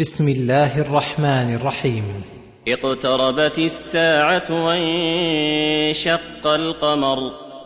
بسم الله الرحمن الرحيم. اقتربت الساعة وانشق القمر.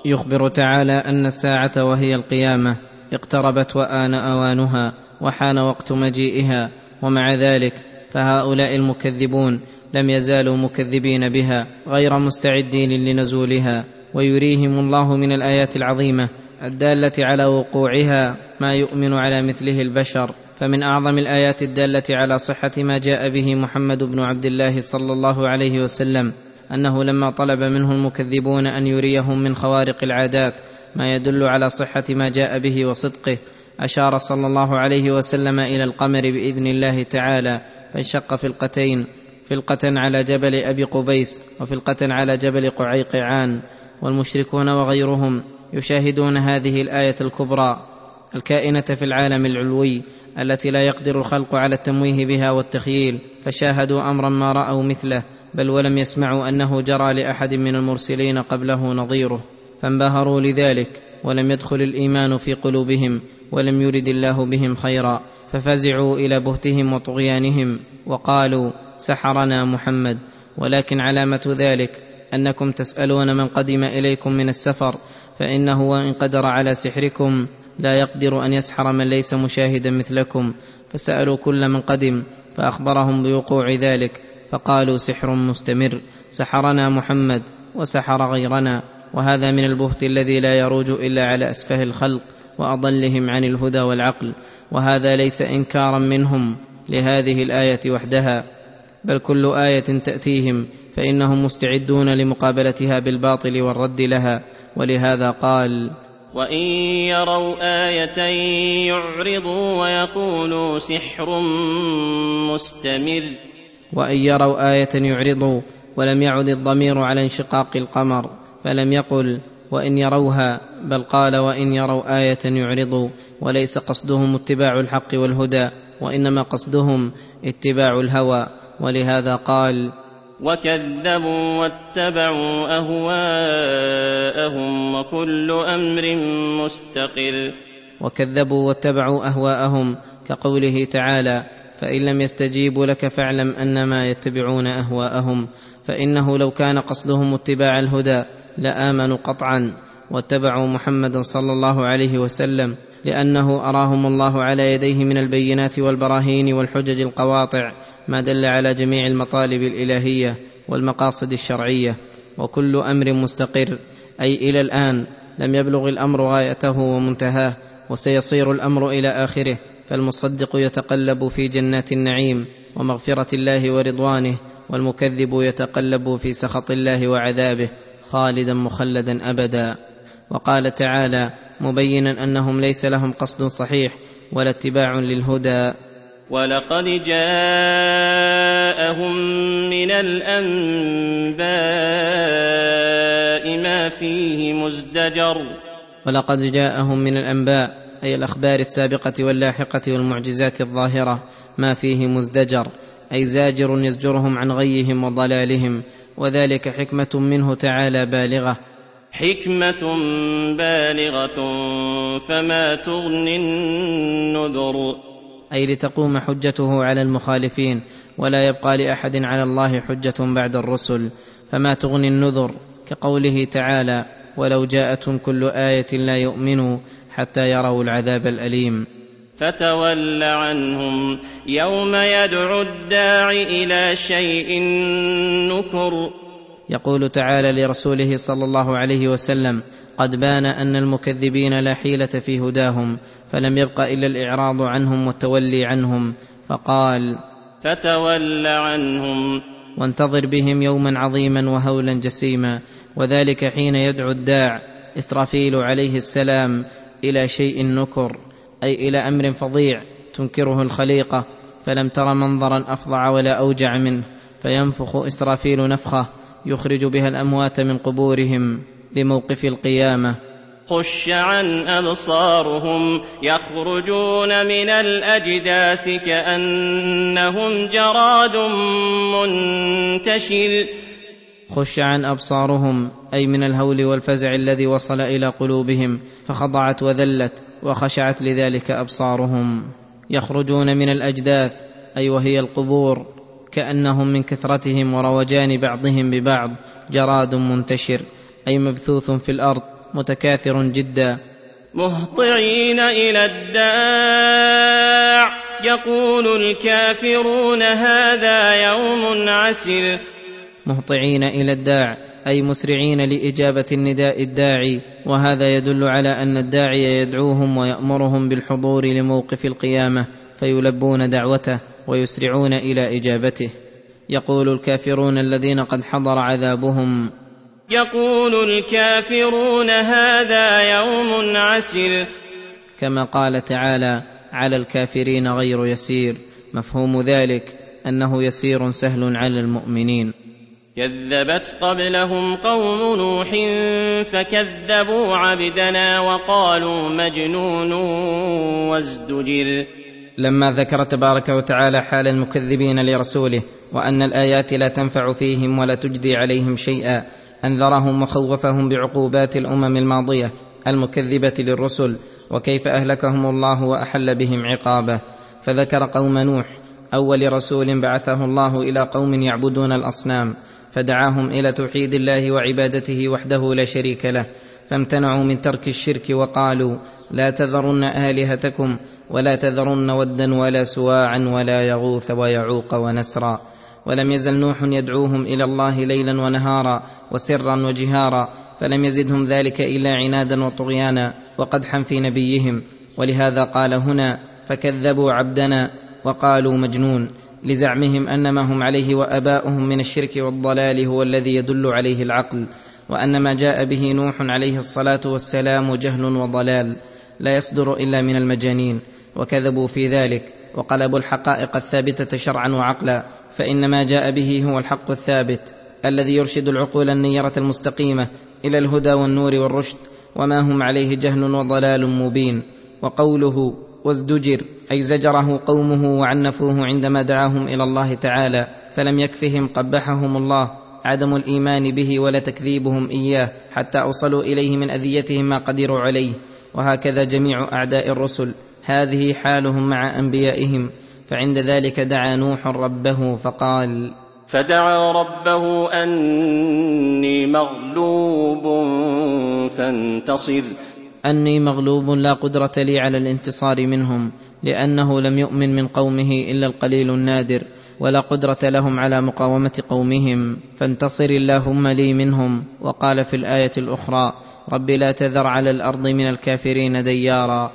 يخبر تعالى أن الساعة وهي القيامة اقتربت وآن أوانها وحان وقت مجيئها ومع ذلك فهؤلاء المكذبون لم يزالوا مكذبين بها غير مستعدين لنزولها ويريهم الله من الآيات العظيمة الدالة على وقوعها ما يؤمن على مثله البشر. فمن أعظم الآيات الدالة على صحة ما جاء به محمد بن عبد الله صلى الله عليه وسلم أنه لما طلب منه المكذبون أن يريهم من خوارق العادات ما يدل على صحة ما جاء به وصدقه أشار صلى الله عليه وسلم إلى القمر بإذن الله تعالى فانشق فلقتين فلقة على جبل أبي قبيس وفلقة على جبل قعيقعان والمشركون وغيرهم يشاهدون هذه الآية الكبرى. الكائنة في العالم العلوي التي لا يقدر الخلق على التمويه بها والتخييل فشاهدوا امرا ما رأوا مثله بل ولم يسمعوا أنه جرى لأحد من المرسلين قبله نظيره فانبهروا لذلك ولم يدخل الإيمان في قلوبهم ولم يرد الله بهم خيرا ففزعوا إلى بهتهم وطغيانهم وقالوا سحرنا محمد ولكن علامة ذلك أنكم تسألون من قدم إليكم من السفر فإنه وإن قدر على سحركم لا يقدر أن يسحر من ليس مشاهدا مثلكم. فسألوا كل من قدم فأخبرهم بوقوع ذلك فقالوا سحر مستمر سحرنا محمد وسحر غيرنا وهذا من البهت الذي لا يروج إلا على أسفه الخلق وأضلهم عن الهدى والعقل وهذا ليس إنكارا منهم لهذه الآية وحدها بل كل آية تأتيهم فإنهم مستعدون لمقابلتها بالباطل والرد لها ولهذا قال وان يروا إيه يعرضوا ويقولوا سحر مستمر وان يروا إيه يعرضوا ولم يعد الضمير على انشقاق القمر فلم يقل وان يروها بل قال وان يروا إيه يعرضوا وليس قصدهم اتباع الحق والهدى وانما قصدهم اتباع الهوى ولهذا قال وكذبوا واتبعوا أهواءهم وكل أمر مستقر. وكذبوا واتبعوا أهواءهم كقوله تعالى فإن لم يستجيبوا لك فاعلم أنما يتبعون أهواءهم فإنه لو كان قصدهم اتباع الهدى لآمنوا قطعا. واتبعوا محمدا صلى الله عليه وسلم لأنه أراهم الله على يديه من البينات والبراهين والحجج القواطع ما دل على جميع المطالب الإلهية والمقاصد الشرعية وكل أمر مستقر. أي إلى الآن لم يبلغ الأمر غايته ومنتهاه وسيصير الأمر إلى آخره. فالمصدق يتقلب في جنات النعيم ومغفرة الله ورضوانه والمكذب يتقلب في سخط الله وعذابه خالدا مخلدا أبدا. وقال تعالى مبينا أنهم ليس لهم قصد صحيح ولا اتباع للهدى. ولقد جاءهم من الأنباء ما فيه مزدجر. ولقد جاءهم من الأنباء أي الأخبار السابقة واللاحقة والمعجزات الظاهرة ما فيه مزدجر أي زاجر يزجرهم عن غيهم وضلالهم وذلك حكمة منه تعالى بالغة. حكمة بالغة فما تغني النذر. أي لتقوم حجته على المخالفين ولا يبقى لأحد على الله حجة بعد الرسل فما تغني النذر كقوله تعالى ولو جاءتهم كل آية لا يؤمنوا حتى يروا العذاب الأليم فتول عنهم يوم يدعو الداع إلى شيء نكر. يقول تعالى لرسوله صلى الله عليه وسلم قد بان أن المكذبين لا حيلة في هداهم فلم يبق إلا الإعراض عنهم والتولي عنهم فقال فتول عنهم. وانتظر بهم يوما عظيما وهولا جسيما وذلك حين يدعو الداع إسرافيل عليه السلام إلى شيء نكر أي إلى أمر فظيع تنكره الخليقة فلم تر منظرا أفظع ولا أوجع منه فينفخ إسرافيل نفخه يخرج بها الأموات من قبورهم لموقف القيامة. خش عن أبصارهم يخرجون من الأجداث كأنهم جراد منتشر خش عن أبصارهم أي من الهول والفزع الذي وصل إلى قلوبهم فخضعت وذلت وخشعت لذلك أبصارهم. يخرجون من الأجداث أي وهي القبور كأنهم من كثرتهم وروجان بعضهم ببعض جراد منتشر أي مبثوث في الأرض متكاثر جدا. مهطعين إلى الداع يقول الكافرون هذا يوم عسر. مهطعين إلى الداع أي مسرعين لإجابة النداء الداعي وهذا يدل على أن الداعي يدعوهم ويأمرهم بالحضور لموقف القيامة فيلبون دعوته. ويسرعون إلى إجابته. يقول الكافرون الذين قد حضر عذابهم. يقول الكافرون هذا يوم عسر كما قال تعالى على الكافرين غير يسير. مفهوم ذلك أنه يسير سهل على المؤمنين. كذبت قبلهم قوم نوح فكذبوا عبدنا وقالوا مجنون وازدجر. لما ذكر تبارك وتعالى حال المكذبين لرسوله وأن الآيات لا تنفع فيهم ولا تجدي عليهم شيئا أنذرهم وخوفهم بعقوبات الأمم الماضية المكذبة للرسل وكيف أهلكهم الله وأحل بهم عقابه. فذكر قوم نوح أول رسول بعثه الله إلى قوم يعبدون الأصنام فدعاهم إلى توحيد الله وعبادته وحده لا شريك له. فامتنعوا من ترك الشرك وقالوا لا تذرن آلهتكم ولا تذرن ودا ولا سواعا ولا يغوث ويعوق ونسرا. ولم يزل نوح يدعوهم إلى الله ليلا ونهارا وسرا وجهارا فلم يزدهم ذلك إلا عنادا وطغيانا وقدحا في نبيهم. ولهذا قال هنا فكذبوا عبدنا وقالوا مجنون لزعمهم أن ما هم عليه وأباؤهم من الشرك والضلال هو الذي يدل عليه العقل. وأن ما جاء به نوح عليه الصلاة والسلام جهل وضلال لا يصدر إلا من المجانين وكذبوا في ذلك وقلبوا الحقائق الثابتة شرعا وعقلا فإن ما جاء به هو الحق الثابت الذي يرشد العقول النيرة المستقيمة إلى الهدى والنور والرشد وما هم عليه جهل وضلال مبين. وقوله وازدجر أي زجره قومه وعنفوه عندما دعاهم إلى الله تعالى فلم يكفهم قبحهم الله. عدم الإيمان به ولا تكذيبهم إياه حتى أوصلوا إليه من أذيتهم ما قدروا عليه. وهكذا جميع أعداء الرسل. هذه حالهم مع أنبيائهم. فعند ذلك دعا نوح ربه فقال فدعا ربه أني مغلوب فانتصر. أني مغلوب لا قدرة لي على الانتصار منهم لأنه لم يؤمن من قومه إلا القليل النادر. ولا قدرة لهم على مقاومة قومهم. فانتصر اللهم لي منهم. وقال في الآية الأخرى رب لا تذر على الأرض من الكافرين ديارا.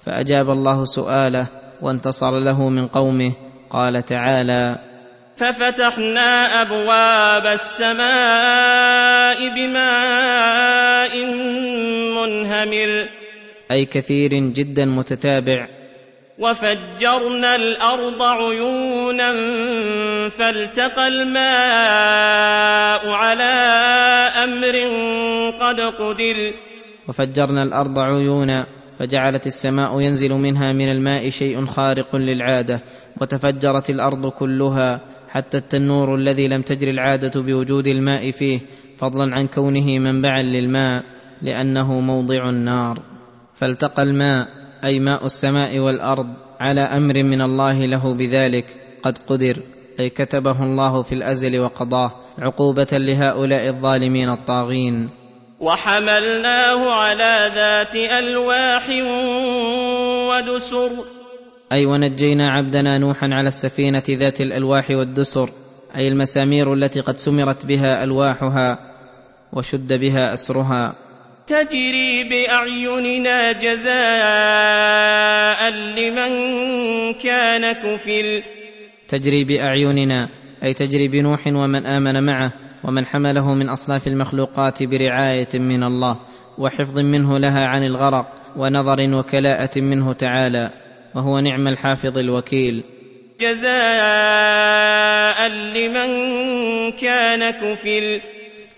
فأجاب الله سؤاله وانتصر له من قومه. قال تعالى ففتحنا أبواب السماء بماء منهمر. أي كثير جدا متتابع. وفجرنا الأرض عيونا فالتقى الماء على أمر قد قدر وفجرنا الأرض عيونا فجعلت السماء ينزل منها من الماء شيء خارق للعادة وتفجرت الأرض كلها حتى التنور الذي لم تجر العادة بوجود الماء فيه فضلا عن كونه منبعا للماء لأنه موضع النار. فالتقى الماء أي ماء السماء والأرض على أمر من الله له بذلك قد قدر أي كتبه الله في الأزل وقضاه عقوبة لهؤلاء الظالمين الطاغين. وحملناه على ذات ألواح ودسر. أي ونجينا عبدنا نوحا على السفينة ذات الألواح والدسر أي المسامير التي قد سمرت بها ألواحها وشد بها أسرها. تجري بأعيننا جزاء لمن كان كفر تجري بأعيننا أي تجري بنوح ومن آمن معه ومن حمله من أصناف المخلوقات برعاية من الله وحفظ منه لها عن الغرق ونظر وكلاءة منه تعالى وهو نعم الحافظ الوكيل. جزاء لمن كان كفر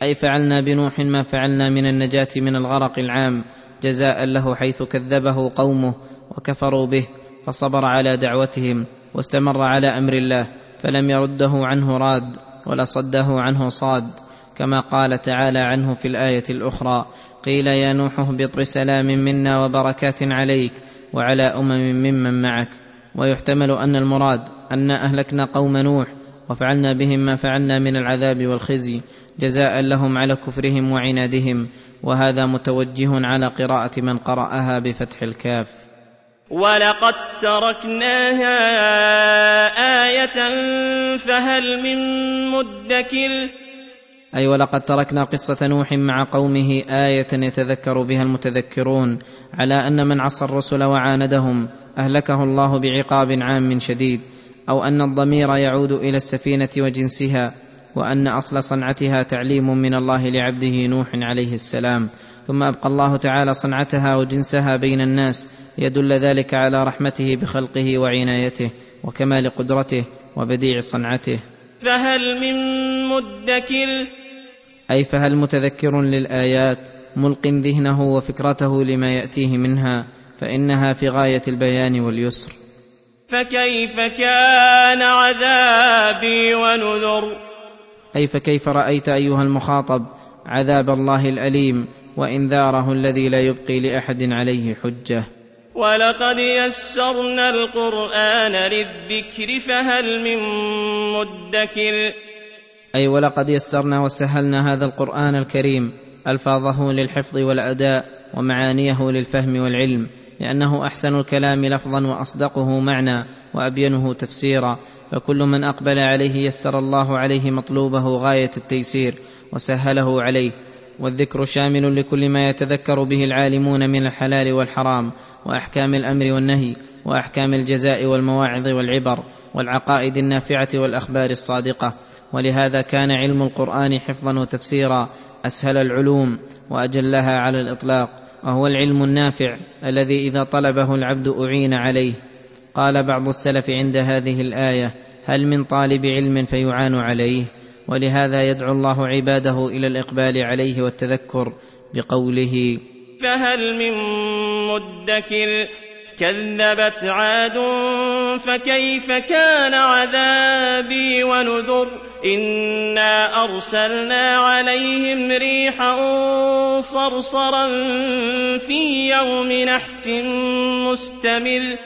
أي فعلنا بنوح ما فعلنا من النجاة من الغرق العام جزاء له حيث كذبه قومه وكفروا به فصبر على دعوتهم واستمر على أمر الله فلم يرده عنه راد ولا صده عنه صاد كما قال تعالى عنه في الآية الأخرى قيل يا نوح اهبط بسلام منا وبركات عليك وعلى أمم ممن معك. ويحتمل أن المراد انا أهلكنا قوم نوح وفعلنا بهم ما فعلنا من العذاب والخزي جزاء لهم على كفرهم وعنادهم وهذا متوجه على قراءة من قرأها بفتح الكاف. ولقد تركناها آية فهل من مدكر؟ أي ولقد تركنا قصة نوح مع قومه آية يتذكر بها المتذكرون على أن من عصى الرسل وعاندهم أهلكه الله بعقاب عام شديد أو أن الضمير يعود إلى السفينة وجنسها وأن أصل صنعتها تعليم من الله لعبده نوح عليه السلام. ثم أبقى الله تعالى صنعتها وجنسها بين الناس يدل ذلك على رحمته بخلقه وعنايته وكمال قدرته وبديع صنعته. فهل من مدكر؟ أي فهل متذكر للآيات؟ ملق ذهنه وفكرته لما يأتيه منها فإنها في غاية البيان واليسر. فكيف كان عذابي ونذر؟ أي فكيف رأيت أيها المخاطب؟ عذاب الله الأليم وانذاره الذي لا يبقي لأحد عليه حجة. ولقد يسرنا القرآن للذكر فهل من مدكر؟ أي ولقد يسرنا وسهلنا هذا القرآن الكريم ألفاظه للحفظ والأداء ومعانيه للفهم والعلم لأنه أحسن الكلام لفظا وأصدقه معنى وأبينه تفسيرا. فكل من أقبل عليه يسر الله عليه مطلوبه غاية التيسير وسهله عليه. والذكر شامل لكل ما يتذكر به العالمون من الحلال والحرام وأحكام الأمر والنهي وأحكام الجزاء والمواعظ والعبر والعقائد النافعة والأخبار الصادقة. ولهذا كان علم القرآن حفظا وتفسيرا أسهل العلوم وأجلها على الإطلاق. وهو العلم النافع الذي إذا طلبه العبد أعين عليه. قال بعض السلف عند هذه الآية هل من طالب علم فيعان عليه؟ ولهذا يدعو الله عباده إلى الإقبال عليه والتذكر بقوله فهل من مدكر؟ كذبت عاد فكيف كان عذابي ونذر؟ إنا أرسلنا عليهم ريحا صرصرا في يوم نحس مستمر.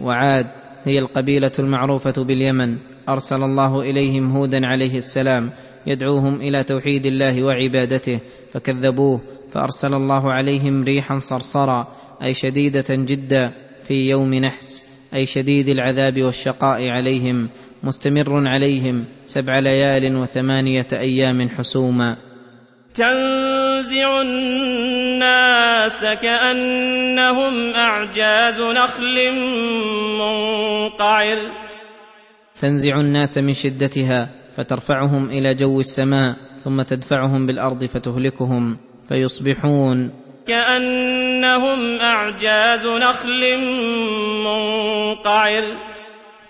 وعاد هي القبيلة المعروفة باليمن. أرسل الله إليهم هودا عليه السلام يدعوهم إلى توحيد الله وعبادته فكذبوه فأرسل الله عليهم ريحا صرصرا أي شديدة جدا في يوم نحس أي شديد العذاب والشقاء عليهم مستمر عليهم سبع ليال وثمانية أيام حسوما. تنزع الناس كأنهم أعجاز نخل منقعر. تنزع الناس من شدتها فترفعهم إلى جو السماء ثم تدفعهم بالأرض فتهلكهم فيصبحون. كأنهم أعجاز نخل منقعر.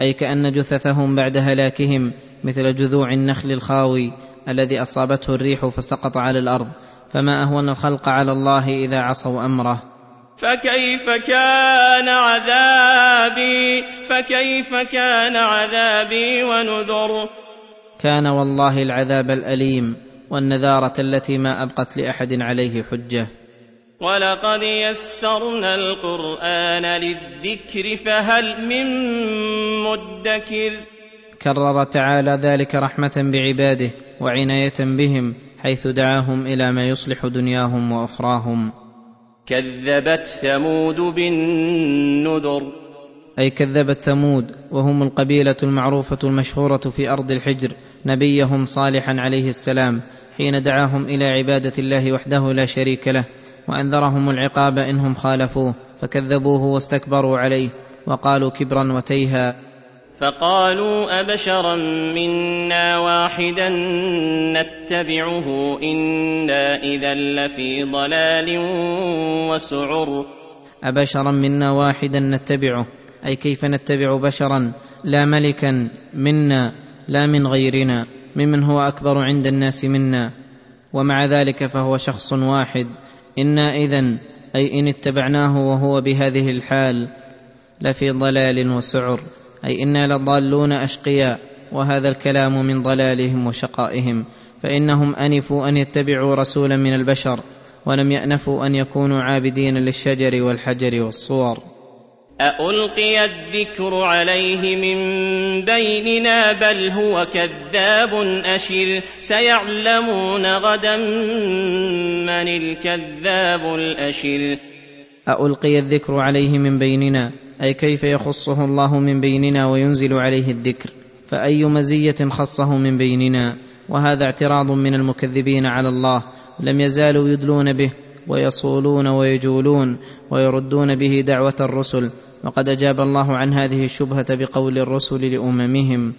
أي كأن جثثهم بعد هلاكهم مثل جذوع النخل الخاوي الذي أصابته الريح فسقط على الأرض فما أهون الخلق على الله إذا عصوا أمره. فكيف كان عذابي؟ فكيف كان عذابي ونذر؟ كان والله العذاب الأليم والنذارة التي ما أبقت لأحد عليه حجة. ولقد يسرنا القرآن للذكر فهل من مدكر؟ كرر تعالى ذلك رحمة بعباده وعناية بهم حيث دعاهم إلى ما يصلح دنياهم وأخراهم. كذبت ثمود بالنذر. أي كذبت ثمود وهم القبيلة المعروفة المشهورة في أرض الحجر نبيهم صالحا عليه السلام حين دعاهم إلى عبادة الله وحده لا شريك له وأنذرهم العقاب إنهم خالفوه فكذبوه واستكبروا عليه وقالوا كبرا وتيها. فقالوا أبشرا منا واحدا نتبعه إنا إذا لفي ضلال وسعر. أبشرا منا واحدا نتبعه أي كيف نتبع بشرا؟ لا ملكا منا لا من غيرنا ممن هو أكبر عند الناس منا. ومع ذلك فهو شخص واحد. إنا اذا أي إن اتبعناه وهو بهذه الحال لفي ضلال وسعر. أي إنا لضالون أشقياء وهذا الكلام من ضلالهم وشقائهم فإنهم أنفوا أن يتبعوا رسولا من البشر ولم يأنفوا أن يكونوا عابدين للشجر والحجر والصور. أألقي الذكر عليه من بيننا بل هو كذاب أشر سيعلمون غدا من الكذاب الأشر. ألقي الذكر عليه من بيننا أي كيف يخصه الله من بيننا وينزل عليه الذكر؟ فأي مزية خصه من بيننا؟ وهذا اعتراض من المكذبين على الله لم يزالوا يدلون به ويصولون ويجولون ويردون به دعوة الرسل. وقد أجاب الله عن هذه الشبهة بقول الرسل لأممهم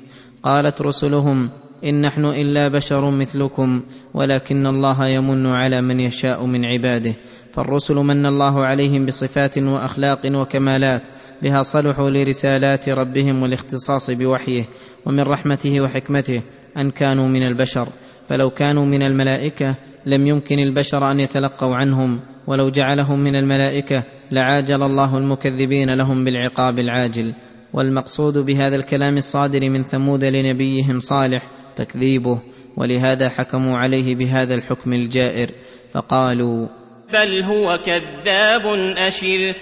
قالت رسلهم إن نحن إلا بشر مثلكم ولكن الله يمن على من يشاء من عباده. فالرسل من الله عليهم بصفات وأخلاق وكمالات بها صلحوا لرسالات ربهم والاختصاص بوحيه ومن رحمته وحكمته أن كانوا من البشر. فلو كانوا من الملائكة لم يمكن البشر أن يتلقوا عنهم ولو جعلهم من الملائكة لعاجل الله المكذبين لهم بالعقاب العاجل. والمقصود بهذا الكلام الصادر من ثمود لنبيهم صالح تكذيبه ولهذا حكموا عليه بهذا الحكم الجائر. فقالوا بل هو كذاب أشر.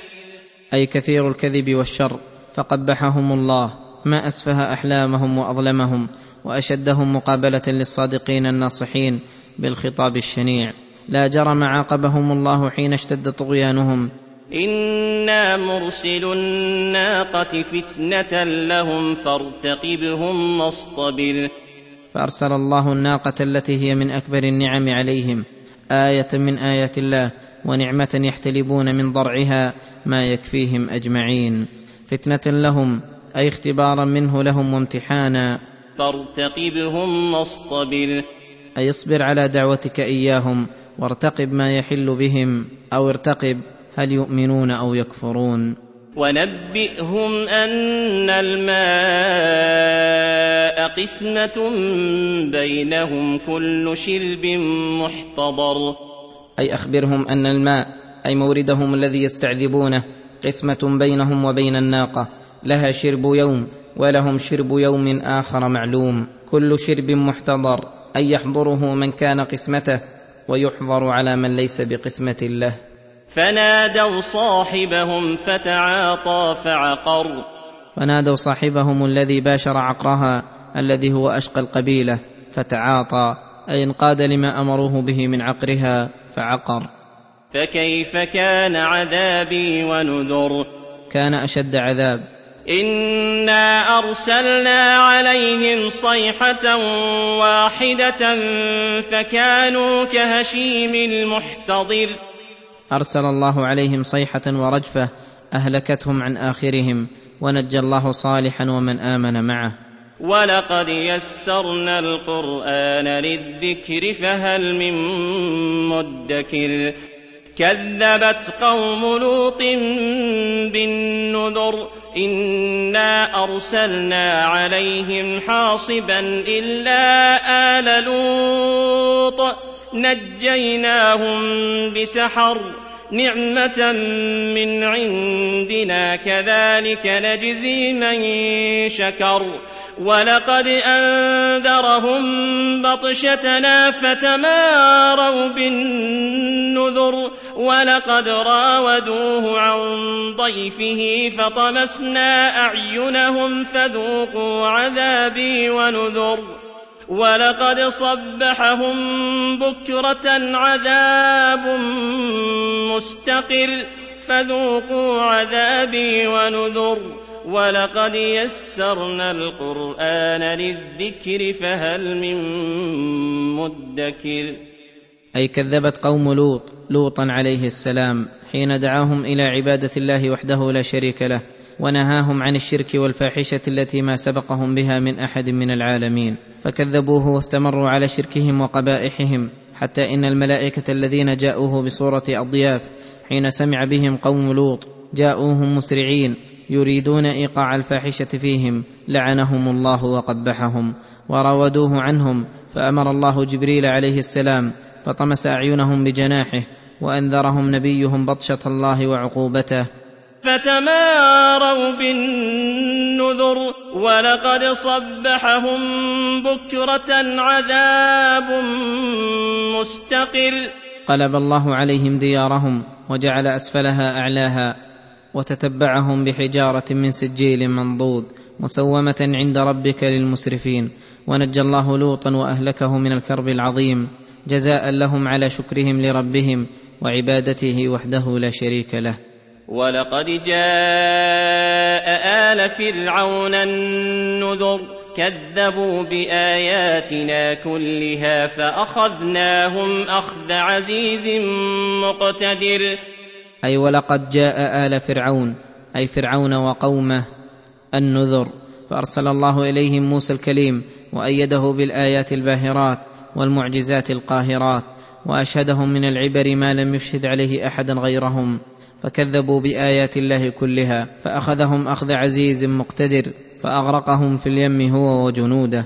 أي كثير الكذب والشر فقبحهم الله. ما أسفه أحلامهم وأظلمهم وأشدهم مقابلة للصادقين الناصحين بالخطاب الشنيع. لا جرم عاقبهم الله حين اشتد طغيانهم. إنا مرسل الناقة فتنة لهم فارتقبهم واصطبر. فأرسل الله الناقة التي هي من أكبر النعم عليهم. آية من آيات الله. ونعمة يحتلبون من ضرعها ما يكفيهم أجمعين. فتنة لهم أي اختبارا منه لهم وامتحانا. فارتقبهم واصطبر أي اصبر على دعوتك إياهم وارتقب ما يحل بهم أو ارتقب هل يؤمنون أو يكفرون. ونبئهم أن الماء قسمة بينهم كل شرب محتضر. أي أخبرهم أن الماء أي موردهم الذي يستعذبونه قسمة بينهم وبين الناقة لها شرب يوم ولهم شرب يوم آخر معلوم. كل شرب محتضر أي يحضره من كان قسمته ويحضر على من ليس بقسمة له فنادوا صاحبهم فتعاطى فعقر. فنادوا صاحبهم الذي باشر عقرها الذي هو أشقى القبيلة فتعاطى أي انقاد لما أمروه به من عقرها. فعقر. فكيف كان عذابي ونذر؟ كان أشد عذاب. إنا أرسلنا عليهم صيحة واحدة فكانوا كهشيم المحتضر. أرسل الله عليهم صيحة ورجفة أهلكتهم عن آخرهم ونجى الله صالحا ومن آمن معه. ولقد يسرنا القران للذكر فهل من مدكر كذبت قوم لوط بالنذر انا ارسلنا عليهم حاصبا الا ال لوط نجيناهم بسحر نعمه من عندنا كذلك نجزي من شكر ولقد أنذرهم بطشتنا فتماروا بالنذر ولقد راودوه عن ضيفه فطمسنا أعينهم فذوقوا عذابي ونذر ولقد صبحهم بكرة عذاب مستقر فذوقوا عذابي ونذر ولقد يسرنا القران للذكر فهل من مدكر أي كذبت قوم لوط لوطا عليه السلام حين دعاهم إلى عبادة الله وحده لا شريك له ونهاهم عن الشرك والفاحشة التي ما سبقهم بها من أحد من العالمين. فكذبوه واستمروا على شركهم وقبائحهم حتى إن الملائكة الذين جاءوه بصورة أضياف حين سمع بهم قوم لوط جاءوهم مسرعين يريدون إيقاع الفاحشة فيهم لعنهم الله وقبحهم وراودوه عنهم فأمر الله جبريل عليه السلام فطمس أعينهم بجناحه وأنذرهم نبيهم بطشة الله وعقوبته. فتماروا بالنذر ولقد صبحهم بكرة عذاب مستقر قلب الله عليهم ديارهم وجعل أسفلها أعلاها. وتتبعهم بحجارة من سجيل منضود مسومة عند ربك للمسرفين. ونجى الله لوطا وأهلكه من الكرب العظيم جزاء لهم على شكرهم لربهم وعبادته وحده لا شريك له. ولقد جاء آل فرعون النذر كذبوا بآياتنا كلها فأخذناهم أخذ عزيز مقتدر. أي ولقد جاء آل فرعون أي فرعون وقومه النذر فأرسل الله إليهم موسى الكليم وأيده بالآيات الباهرات والمعجزات القاهرات وأشهدهم من العبر ما لم يشهد عليه أحدا غيرهم فكذبوا بآيات الله كلها فأخذهم أخذ عزيز مقتدر فأغرقهم في اليم هو وجنوده.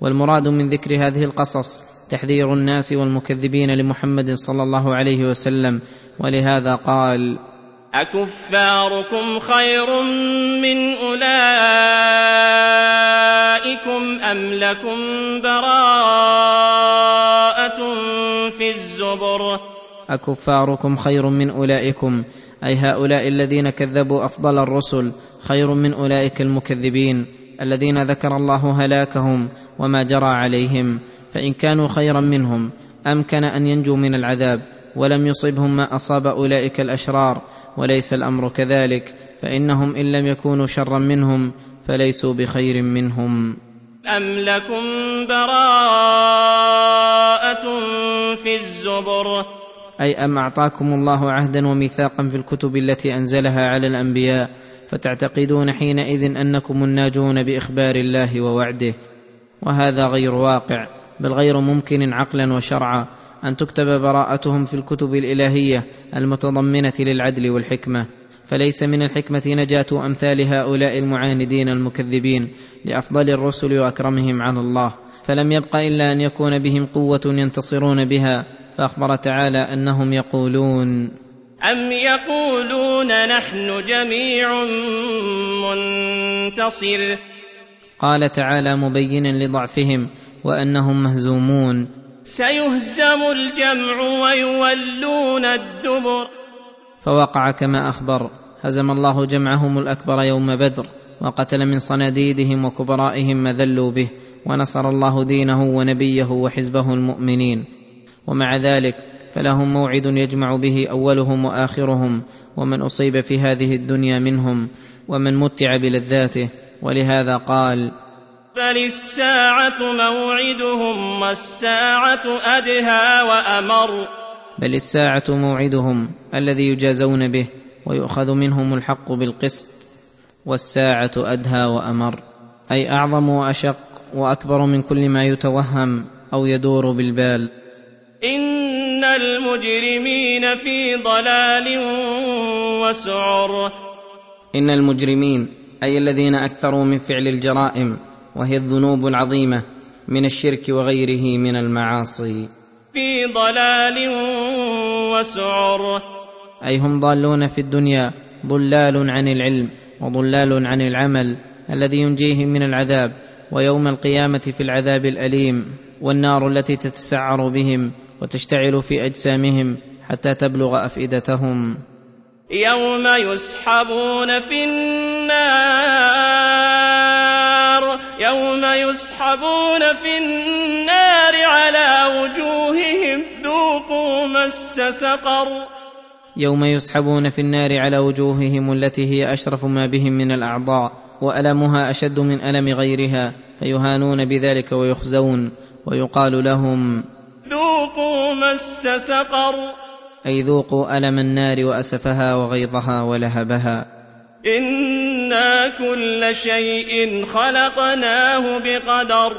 والمراد من ذكر هذه القصص تحذير الناس والمكذبين لمحمد صلى الله عليه وسلم ولهذا قال أكفاركم خير من أولئكم أم لكم براءة في الزبر؟ أكفاركم خير من أولئكم أي هؤلاء الذين كذبوا أفضل الرسل خير من أولئك المكذبين الذين ذكر الله هلاكهم وما جرى عليهم. فإن كانوا خيرا منهم أمكن أن ينجوا من العذاب ولم يصبهم ما أصاب أولئك الأشرار وليس الأمر كذلك فإنهم إن لم يكونوا شرا منهم فليسوا بخير منهم. أم لكم براءة في الزبر؟ أي أم أعطاكم الله عهدا وميثاقا في الكتب التي أنزلها على الأنبياء فتعتقدون حينئذ أنكم الناجون بإخبار الله ووعده؟ وهذا غير واقع. بل غير ممكن عقلا وشرعا. أن تكتب براءتهم في الكتب الإلهية المتضمنة للعدل والحكمة. فليس من الحكمة نجاة أمثال هؤلاء المعاندين المكذبين لأفضل الرسل وأكرمهم على الله. فلم يبق إلا أن يكون بهم قوة ينتصرون بها. فأخبر تعالى أنهم يقولون أم يقولون نحن جميع منتصر؟ قال تعالى مبينا لضعفهم. وأنهم مهزومون. سيهزم الجمع ويولون الدبر. فوقع كما أخبر. هزم الله جمعهم الأكبر يوم بدر وقتل من صناديدهم وكبرائهم ما ذلوا به ونصر الله دينه ونبيه وحزبه المؤمنين. ومع ذلك فلهم موعد يجمع به أولهم وآخرهم ومن أصيب في هذه الدنيا منهم ومن متع بلذاته. ولهذا قال بل الساعة موعدهم والساعة أدهى وأمر بل الساعة موعدهم الذي يجازون به ويؤخذ منهم الحق بالقسط والساعة أدهى وأمر أي أعظم وأشق وأكبر من كل ما يتوهم أو يدور بالبال إن المجرمين في ضلال وسعر إن المجرمين أي الذين أكثروا من فعل الجرائم وهي الذنوب العظيمة من الشرك وغيره من المعاصي. في ضلال وسعر. أي هم ضالون في الدنيا ضلال عن العلم وضلال عن العمل الذي ينجيهم من العذاب ويوم القيامة في العذاب الأليم والنار التي تتسعر بهم وتشتعل في أجسامهم حتى تبلغ أفئدتهم. يوم يسحبون في النار يوم يسحبون في النار على وجوههم ذوقوا مس سقر. يوم يسحبون في النار على وجوههم التي هي أشرف ما بهم من الأعضاء وألمها أشد من ألم غيرها فيهانون بذلك ويخزون ويقال لهم ذوقوا مس سقر. أي ذوقوا ألم النار وأسفها وغيظها ولهبها. أنا كل شيء خلقناه بقدر.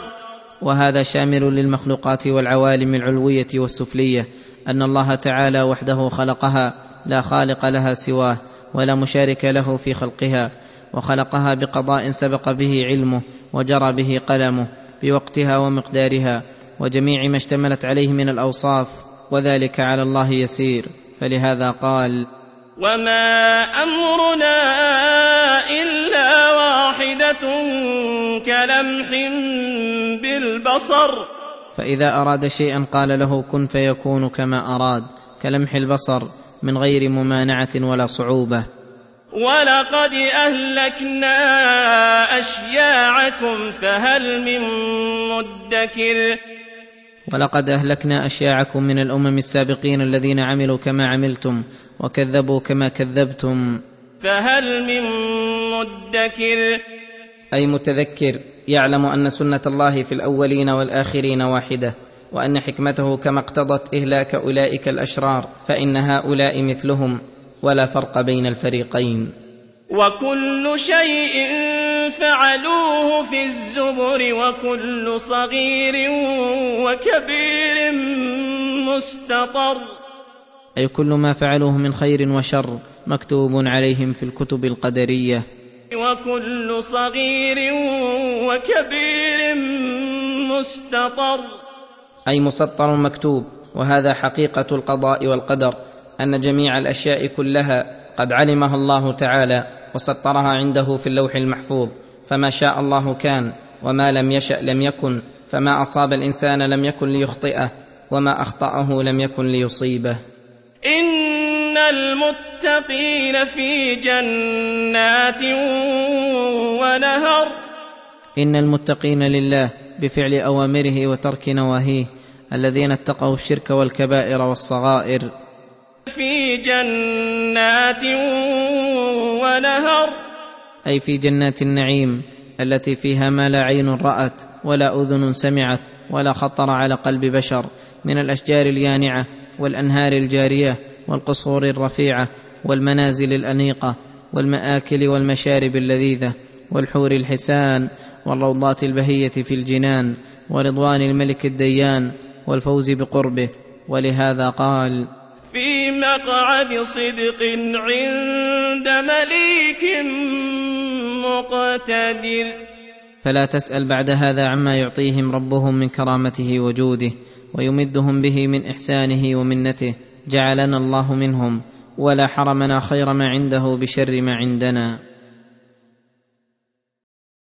وهذا شامل للمخلوقات والعوالم العلوية والسفلية أن الله تعالى وحده خلقها لا خالق لها سواه ولا مشارك له في خلقها وخلقها بقضاء سبق به علمه وجرى به قلمه بوقتها ومقدارها وجميع ما اشتملت عليه من الأوصاف وذلك على الله يسير. فلهذا قال وما امرنا الا واحدة كلمح بالبصر فاذا اراد شيئا قال له كن فيكون كما اراد كلمح البصر من غير ممانعة ولا صعوبة. ولقد أهلكنا أشياعكم فهل من مدكر ولقد أهلكنا أشياعكم من الأمم السابقين الذين عملوا كما عملتم وكذبوا كما كذبتم. فهل من مدكر؟ أي متذكر يعلم أن سنة الله في الأولين والآخرين واحدة وأن حكمته كما اقتضت إهلاك أولئك الأشرار فإن هؤلاء مثلهم ولا فرق بين الفريقين. وكل شيء فعلوه في الزبر وكل صغير وكبير مستطر. أي كل ما فعلوه من خير وشر مكتوب عليهم في الكتب القدرية. وكل صغير وكبير مستطر. أي مسطر مكتوب وهذا حقيقة القضاء والقدر أن جميع الأشياء كلها قد علمها الله تعالى وسطرها عنده في اللوح المحفوظ فما شاء الله كان وما لم يشأ لم يكن. فما أصاب الإنسان لم يكن ليخطئه وما أخطأه لم يكن ليصيبه. إن المتقين في جنات ونهر. إن المتقين لله بفعل أوامره وترك نواهيه الذين اتقوا الشرك والكبائر والصغائر. في جنات ونهر. أي في جنات النعيم التي فيها ما لا عين رأت ولا أذن سمعت ولا خطر على قلب بشر من الأشجار اليانعة والأنهار الجارية والقصور الرفيعة والمنازل الأنيقة والمآكل والمشارب اللذيذة والحور الحسان والروضات البهية في الجنان ورضوان الملك الديان والفوز بقربه ولهذا قال مقعد صدق عند مليك مقتدر. فلا تسأل بعد هذا عما يعطيهم ربهم من كرامته وجوده ويمدهم به من إحسانه ومنته. جعلنا الله منهم ولا حرمنا خير ما عنده بشر ما عندنا.